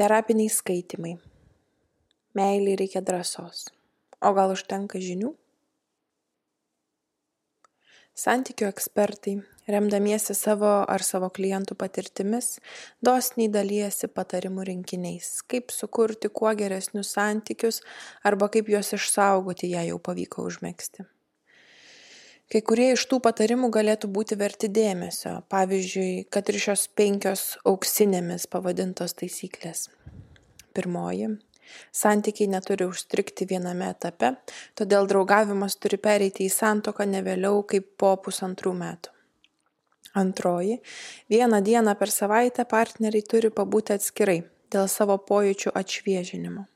Terapiniai skaitimai. Meiliai reikia drąsos. O gal užtenka žinių? Santykių ekspertai, remdamiesi savo ar savo klientų patirtimis, dosniai dalyjasi patarimų rinkiniais, kaip sukurti kuo geresnius santykius arba kaip juos išsaugoti, jei jau pavyko užmėgsti. Kai kurie iš tų patarimų galėtų būti verti dėmesio, pavyzdžiui, kad ir šios penkios auksinėmis pavadintos taisyklės. Pirmoji - santykiai neturi užstrikti viename etape, todėl draugavimas turi pereiti į santoką ne vėliau kaip po pusantrų metų. Antroji - vieną dieną per savaitę partneriai turi pabūti atskirai dėl savo pojūčių atšviežinimo.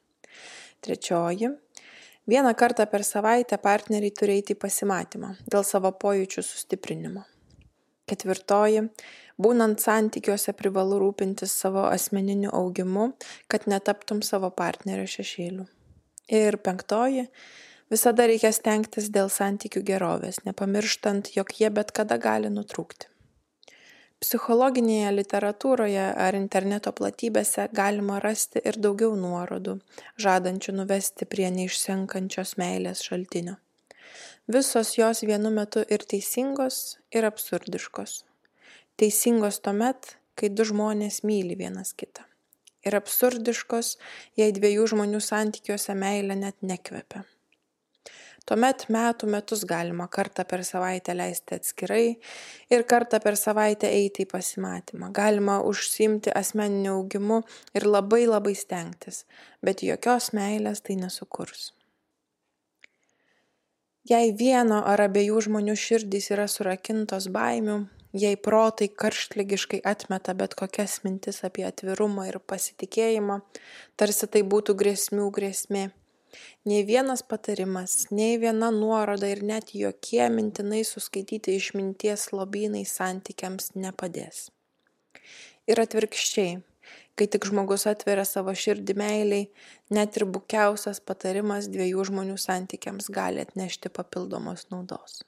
Trečioji Vieną kartą per savaitę partneriai turi eiti į pasimatymą dėl savo pojūčių sustiprinimo. Ketvirtoji. Būnant santykiuose privalu rūpintis savo asmeniniu augimu, kad netaptum savo partnerio šešėliu. Ir penktoji. Visada reikia stengtis dėl santykių gerovės, nepamirštant, jog jie bet kada gali nutrūkti psichologinėje literatūroje ar interneto platybėse galima rasti ir daugiau nuorodų žadančių nuvesti prie neišsenkančios meilės šaltinio. Visos jos vienu metu ir teisingos ir absurdiškos. Teisingos tuomet kai du žmonės myli vienas kitą. Ir absurdiškos jei dviejų žmonių santykiuose meilė net nekvepia tuomet metų metus galima kartą per savaitę leisti atskirai ir kartą per savaitę eiti į pasimatymą. Galima užsiimti asmeniniu augimu ir labai labai stengtis bet jokios meilės tai nesukurs. Jei vieno ar abiejų žmonių širdys yra surakintos baimių jei protai karštligiškai atmeta bet kokias mintis apie atvirumą ir pasitikėjimą tarsi tai būtų grėsmių grėsmė Nei vienas patarimas, nei viena nuoroda ir net jokie mintinai suskaityti išminties lobynai santykiams nepadės. Ir atvirkščiai, kai tik žmogus atveria savo širdį meiliai, net ir bukiausias patarimas dviejų žmonių santykiams gali atnešti papildomos naudos.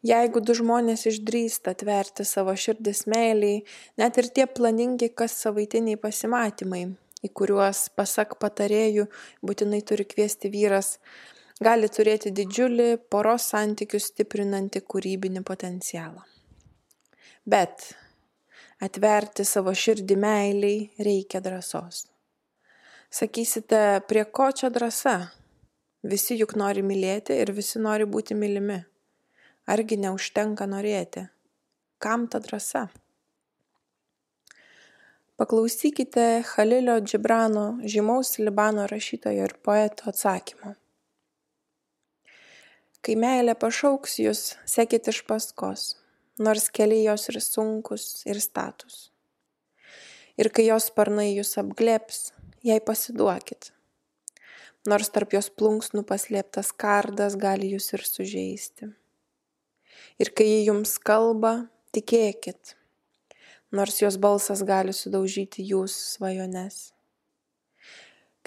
Jeigu du žmonės išdrįsta atverti savo širdis meiliai, net ir tie planingi kas savaitiniai pasimatymai, į kuriuos pasak patarėjų būtinai turi kviesti vyras, gali turėti didžiulį poros santykių stiprinantį kūrybinį potencialą. Bet atverti savo širdį meiliai reikia drąsos. Sakysite, prie ko čia drąsa? Visi juk nori mylėti ir visi nori būti mylimi. Argi neužtenka norėti? Kam ta drąsa? Paklausykite Chalilio Džibrano, žymaus Libano rašytojo ir poeto atsakymo. Kai meilė pašauks jūs, sekit iš paskos, nors keliai jos ir sunkus ir status. Ir kai jos sparnai jūs apglėps, jai pasiduokit. Nors tarp jos plunksnų paslėptas kardas gali jūs ir sužeisti. Ir kai ji jums kalba, tikėkit nors jos balsas gali sudaužyti jūsų svajones.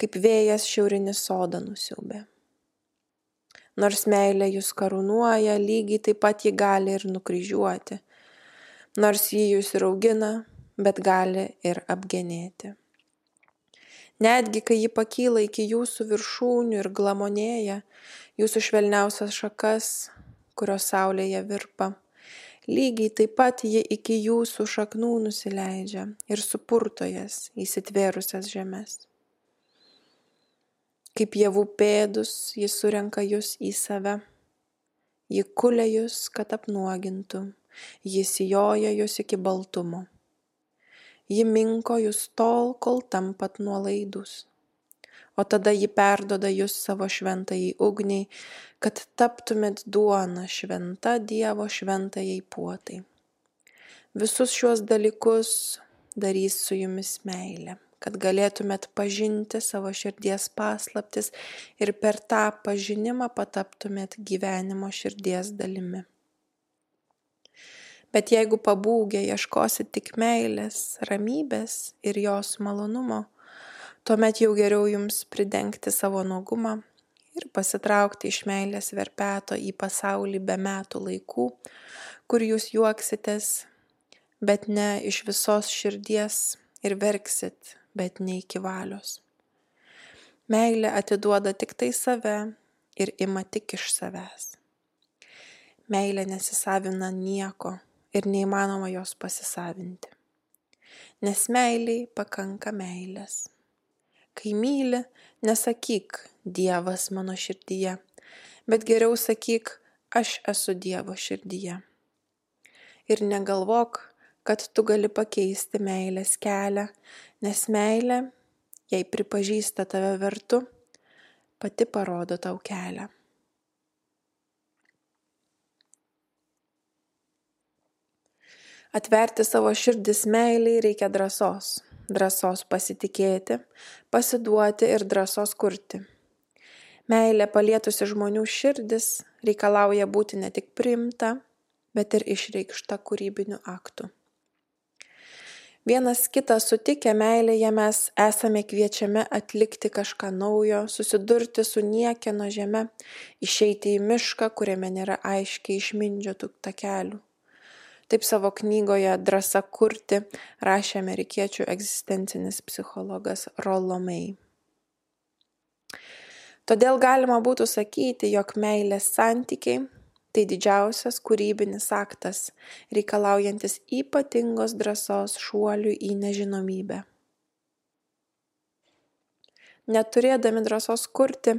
Kaip vėjas šiaurinį sodą nusiaubė. Nors meilė jūs karūnuoja, lygiai taip pat ji gali ir nukryžiuoti. Nors jį jūs ir augina, bet gali ir apgenėti. Netgi kai ji pakyla iki jūsų viršūnių ir glamonėja, jūsų švelniausias šakas, kurios saulėje virpa, lygiai taip pat ji iki jūsų šaknų nusileidžia ir supurto jas įsitvėrusias žemes. Kaip javų pėdus ji surenka jūs į save, ji kulia jūs, kad apnuogintų, ji sijoja jūs iki baltumo, ji minko jūs tol, kol tampat nuolaidus o tada ji perduoda jūs savo šventajai ugniai, kad taptumėt duona šventa Dievo šventajai puotai. Visus šiuos dalykus darys su jumis meilė, kad galėtumėt pažinti savo širdies paslaptis ir per tą pažinimą pataptumėt gyvenimo širdies dalimi. Bet jeigu pabūgę ieškosit tik meilės, ramybės ir jos malonumo, tuomet jau geriau jums pridengti savo nuogumą ir pasitraukti iš meilės verpeto į pasaulį be metų laikų, kur jūs juoksitės, bet ne iš visos širdies ir verksit, bet ne iki valios. Meilė atiduoda tik tai save ir ima tik iš savęs. Meilė nesisavina nieko ir neįmanoma jos pasisavinti. Nes meiliai pakanka meilės. Kai myli, nesakyk Dievas mano širdyje, bet geriau sakyk, aš esu Dievo širdyje. Ir negalvok, kad tu gali pakeisti meilės kelią, nes meilė, jei pripažįsta tave vertu, pati parodo tau kelią. Atverti savo širdis meiliai reikia drąsos. Drąsos pasitikėti, pasiduoti ir drąsos kurti. Meilė palietusi žmonių širdis reikalauja būti ne tik priimta, bet ir išreikšta kūrybiniu aktu. Vienas kitą sutikę meilėje mes esame kviečiami atlikti kažką naujo, susidurti su niekieno žeme, išeiti į mišką, kuriame nėra aiškiai išmindžiotų takelių Taip savo knygoje Drąsa kurti rašė amerikiečių egzistencinis psichologas Rollo May. Todėl galima būtų sakyti, jog meilės santykiai tai didžiausias kūrybinis aktas, reikalaujantis ypatingos drąsos šuoliui į nežinomybę. Neturėdami drąsos kurti,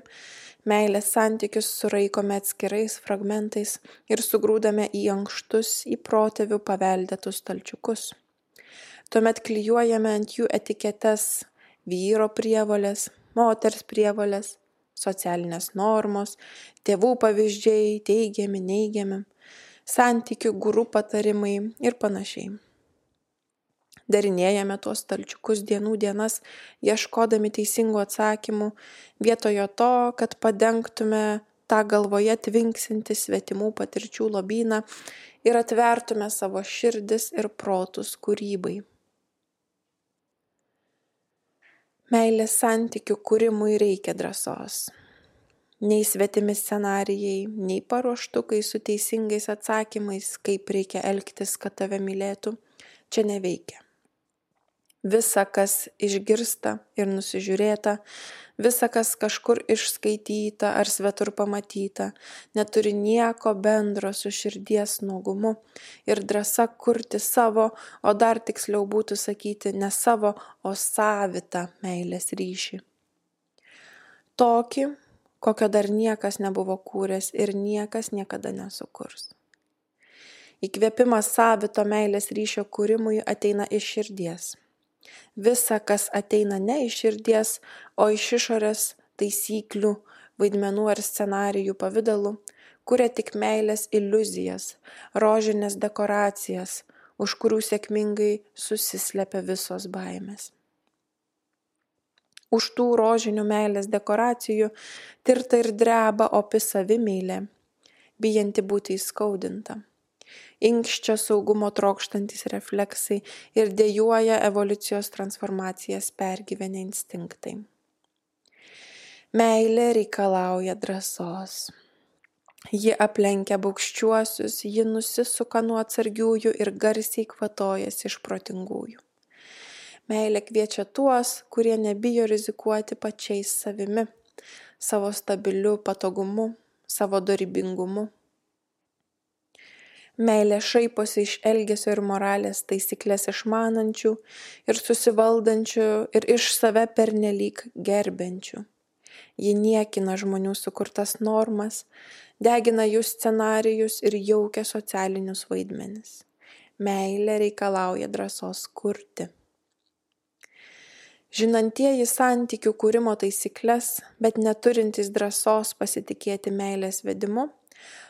meilės santykius suraikome atskirais fragmentais ir sugrūdame į ankštus į protėvių paveldėtus stalčiukus. Tuomet klyjuojame ant jų etiketes vyro prievolės, moters prievolės, socialinės normos, tėvų pavyzdžiai, teigiami, neigiami, santykių gurų patarimai ir panašiai darinėjame tuos stalčiukus dienų dienas, ieškodami teisingų atsakymų, vietojo to, kad padengtume tą galvoje tvinksinti svetimų patirčių lobyną ir atvertume savo širdis ir protus kūrybai. Meilės santykių kūrimui reikia drąsos. Nei svetimi scenarijai, nei paruoštukai su teisingais atsakymais, kaip reikia elgtis, kad tave mylėtų, čia neveikia visa kas išgirsta ir nusižiūrėta, visa kas kažkur išskaityta ar svetur pamatyta, neturi nieko bendro su širdies nuogumu ir drąsa kurti savo, o dar tiksliau būtų sakyti ne savo, o savitą meilės ryšį. Tokį, kokio dar niekas nebuvo kūręs ir niekas niekada nesukurs. Įkvėpimas savito meilės ryšio kūrimui ateina iš širdies Visa, kas ateina ne iš širdies, o iš išorės taisyklių, vaidmenų ar scenarijų pavydalu, kuria tik meilės iliuzijas, rožinės dekoracijas, už kurių sėkmingai susislepia visos baimės. Už tų rožinių meilės dekoracijų tirta ir dreba opi savimeilė, bijanti būti įskaudinta inkščia saugumo trokštantys refleksai ir dejuoja evoliucijos transformacijas pergyvenę instinktai. Meilė reikalauja drąsos. Ji aplenkia baukščiuosius, ji nusisuka nuo atsargiųjų ir garsiai kvatojasi iš protingųjų. Meilė kviečia tuos, kurie nebijo rizikuoti pačiais savimi, savo stabiliu patogumu, savo dorybingumu, Meilė šaiposi iš elgesio ir moralės taisyklės išmanančių ir susivaldančių ir iš save pernelyg gerbiančių. Ji niekina žmonių sukurtas normas, degina jų scenarijus ir jaukia socialinius vaidmenis. Meilė reikalauja drąsos kurti. Žinantieji santykių kūrimo taisyklės, bet neturintys drąsos pasitikėti meilės vedimu,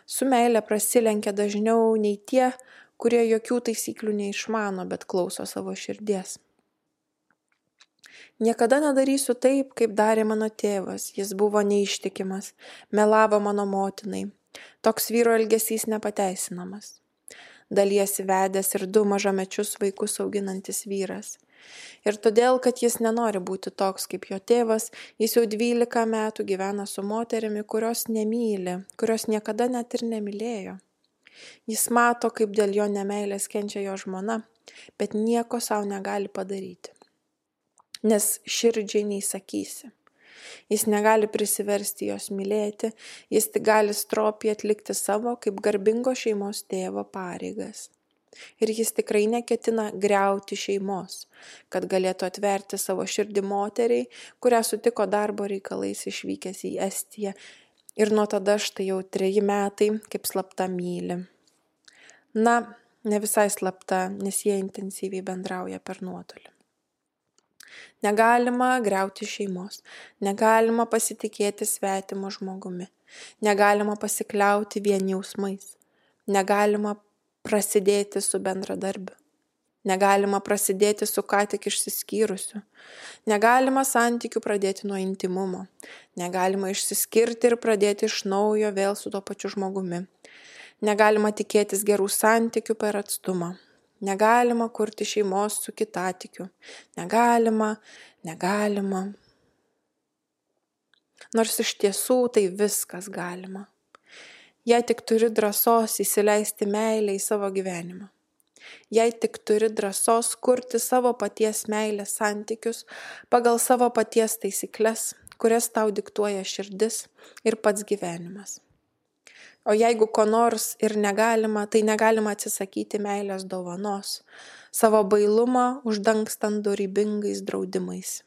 su meile prasilenkia dažniau nei tie, kurie jokių taisyklių neišmano, bet klauso savo širdies. Niekada nedarysiu taip, kaip darė mano tėvas, jis buvo neištikimas, melavo mano motinai. Toks vyro elgesys nepateisinamas. Daliesi vedęs ir du mažamečius vaikus auginantis vyras. Ir todėl, kad jis nenori būti toks kaip jo tėvas, jis jau 12 metų gyvena su moterimi, kurios nemyli, kurios niekada net ir nemylėjo. Jis mato, kaip dėl jo nemailės kenčia jo žmona, bet nieko savo negali padaryti. nes širdžiai neįsakysi. Jis negali prisiversti jos mylėti, jis tik gali stropiai atlikti savo kaip garbingo šeimos tėvo pareigas. Ir jis tikrai neketina greuti šeimos, kad galėtų atverti savo širdį moteriai, kurią sutiko darbo reikalais išvykęs į Estiją. Ir nuo tada štai jau treji metai kaip slapta myli. Na, ne visai slapta, nes jie intensyviai bendrauja per nuotolį. Negalima greuti šeimos, negalima pasitikėti svetimu žmogumi, negalima pasikliauti vien jausmais, negalima prasidėti su bendradarbiu. Negalima prasidėti su ką tik išsiskyrusiu. Negalima santykių pradėti nuo intimumo. Negalima išsiskirti ir pradėti iš naujo vėl su tuo pačiu žmogumi. Negalima tikėtis gerų santykių per atstumą. Negalima kurti šeimos su kitatikiu. Negalima, negalima. Nors iš tiesų tai viskas galima jei tik turi drąsos įsileisti meilę į savo gyvenimą. Jei tik turi drąsos kurti savo paties meilės santykius pagal savo paties taisyklės, kurias tau diktuoja širdis ir pats gyvenimas. O jeigu ko nors ir negalima, tai negalima atsisakyti meilės dovanos, savo bailumą uždangstant dorybingais draudimais.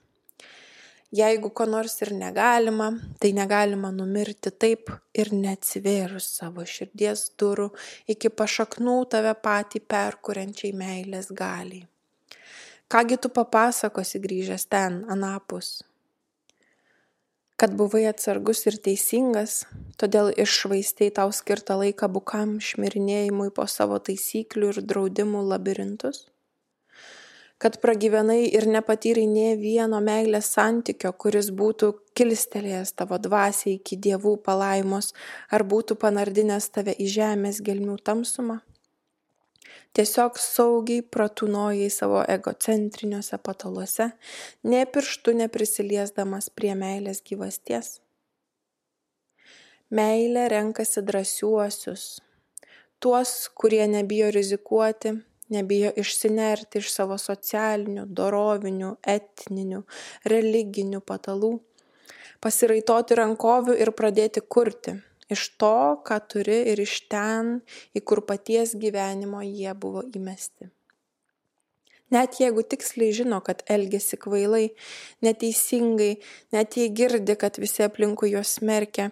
Jeigu ko nors ir negalima, tai negalima numirti taip ir neatsivėrus savo širdies durų iki pašaknų tave patį perkuriančiai meilės galiai. Kągi tu papasakosi grįžęs ten, anapus? Kad buvai atsargus ir teisingas, todėl iššvaistėjai tau skirtą laiką bukam šmirinėjimui po savo taisyklių ir draudimų labirintus? Kad pragyvenai ir nepatyrei nė vieno meilės santykio, kuris būtų kilstelėjęs tavo dvasiai iki dievų palaimos ar būtų panardinęs tave į žemės gelmių tamsumą? Tiesiog saugiai pratūnojai savo egocentriniuose pataluose, ne pirštų neprisiliesdamas prie meilės gyvasties. Meilė renkasi drąsiuosius, tuos, kurie nebijo rizikuoti, nebijo išsinerti iš savo socialinių, dorovinių, etninių, religinių patalų, pasiraitoti rankovių ir pradėti kurti iš to, ką turi ir iš ten, į kur paties gyvenimo jie buvo įmesti. Net jeigu tiksliai žino, kad elgesi kvailai, neteisingai, net jei girdi, kad visi aplinkui juos smerkia,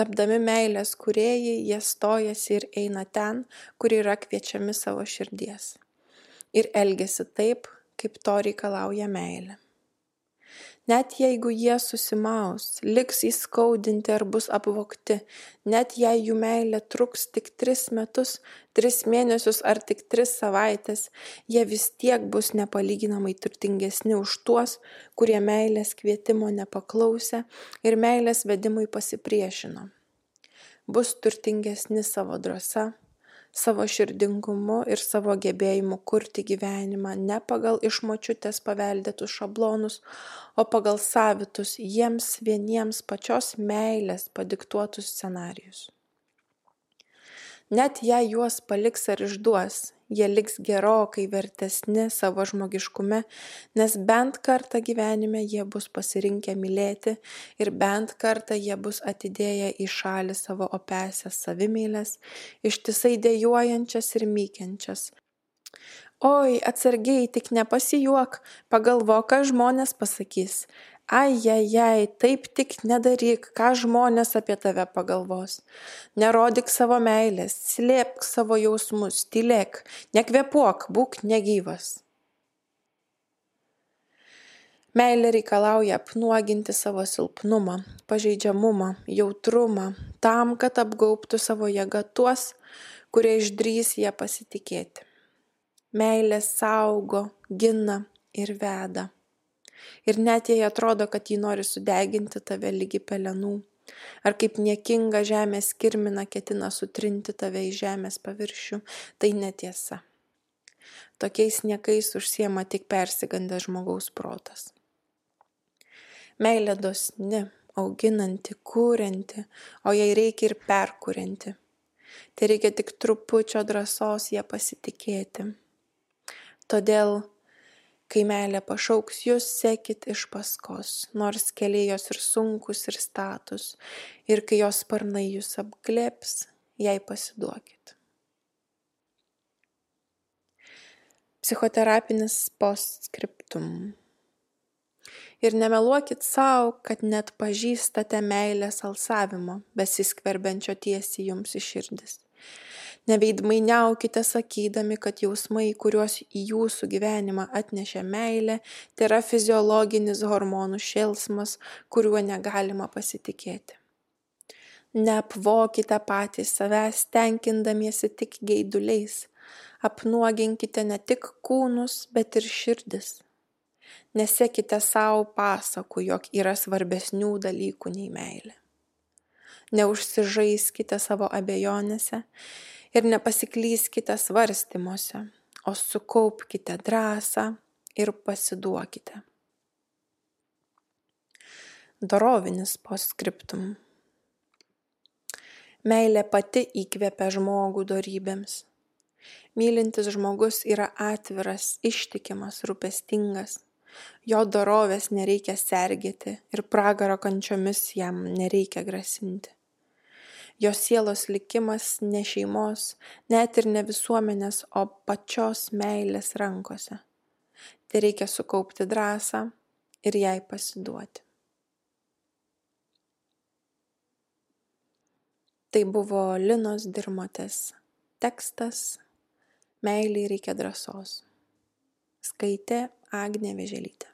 Tapdami meilės kūrėjai, jie stojasi ir eina ten, kur yra kviečiami savo širdies. Ir elgesi taip, kaip to reikalauja meilė. Net jeigu jie susimaus, liks įskaudinti ar bus apvokti, net jei jų meilė truks tik tris metus, tris mėnesius ar tik tris savaitės, jie vis tiek bus nepalyginamai turtingesni už tuos, kurie meilės kvietimo nepaklausė ir meilės vedimui pasipriešino. Bus turtingesni savo drąsa, savo širdingumu ir savo gebėjimu kurti gyvenimą ne pagal iš močiutės paveldėtus šablonus, o pagal savitus jiems vieniems pačios meilės padiktuotus scenarius. Net jei juos paliks ar išduos, jie liks gerokai vertesni savo žmogiškume, nes bent kartą gyvenime jie bus pasirinkę mylėti ir bent kartą jie bus atidėję į šalį savo opesias savimylės, ištisai dėjuojančias ir mykiančias. Oi, atsargiai, tik nepasijuok, pagalvok, ką žmonės pasakys, Ajajai, taip tik nedaryk, ką žmonės apie tave pagalvos. Nerodyk savo meilės, slėpk savo jausmus, tylėk, nekvepuok, būk negyvas. Meilė reikalauja apnuoginti savo silpnumą, pažeidžiamumą, jautrumą, tam, kad apgaubtų savo jėgą tuos, kurie išdrys ją pasitikėti. Meilė saugo, gina ir veda. Ir net jei atrodo, kad ji nori sudeginti tave lygi pelenų, ar kaip niekinga žemės kirmina ketina sutrinti tave į žemės paviršių, tai netiesa. Tokiais niekais užsiema tik persigandęs žmogaus protas. Meilė dosni, auginanti, kūrinti, o jai reikia ir perkūrinti. Tai reikia tik trupučio drąsos ją pasitikėti. Todėl Kai meilė pašauks jūs, sekit iš paskos, nors keliai jos ir sunkus ir status, ir kai jos sparnai jūs apglėps, jai pasiduokit. Psichoterapinis postscriptum ir nemeluokit sau, kad net pažįstate meilės alsavimo, besiskverbiančio tiesiai jums į širdis. Neveidmainiaukite sakydami, kad jausmai, kuriuos į jūsų gyvenimą atnešė meilė, tai yra fiziologinis hormonų šėlsmas, kuriuo negalima pasitikėti. Neapvokite patys savęs, tenkindamiesi tik geiduliais. Apnuoginkite ne tik kūnus, bet ir širdis. Nesekite savo pasakų, jog yra svarbesnių dalykų nei meilė. Neužsižaiskite savo abejonėse ir nepasiklyskite svarstymuose, o sukaupkite drąsą ir pasiduokite. Dorovinis postscriptum. Meilė pati įkvepia žmogų dorybėms. Mylintis žmogus yra atviras, ištikimas, rūpestingas jo dorovės nereikia sergėti ir pragaro kančiomis jam nereikia grasinti. Jo sielos likimas ne šeimos, net ir ne visuomenės, o pačios meilės rankose. Tai reikia sukaupti drąsą ir jai pasiduoti. Tai buvo Linos Dirmotės tekstas Meiliai reikia drąsos. Skaitė Agnė Vėželytė.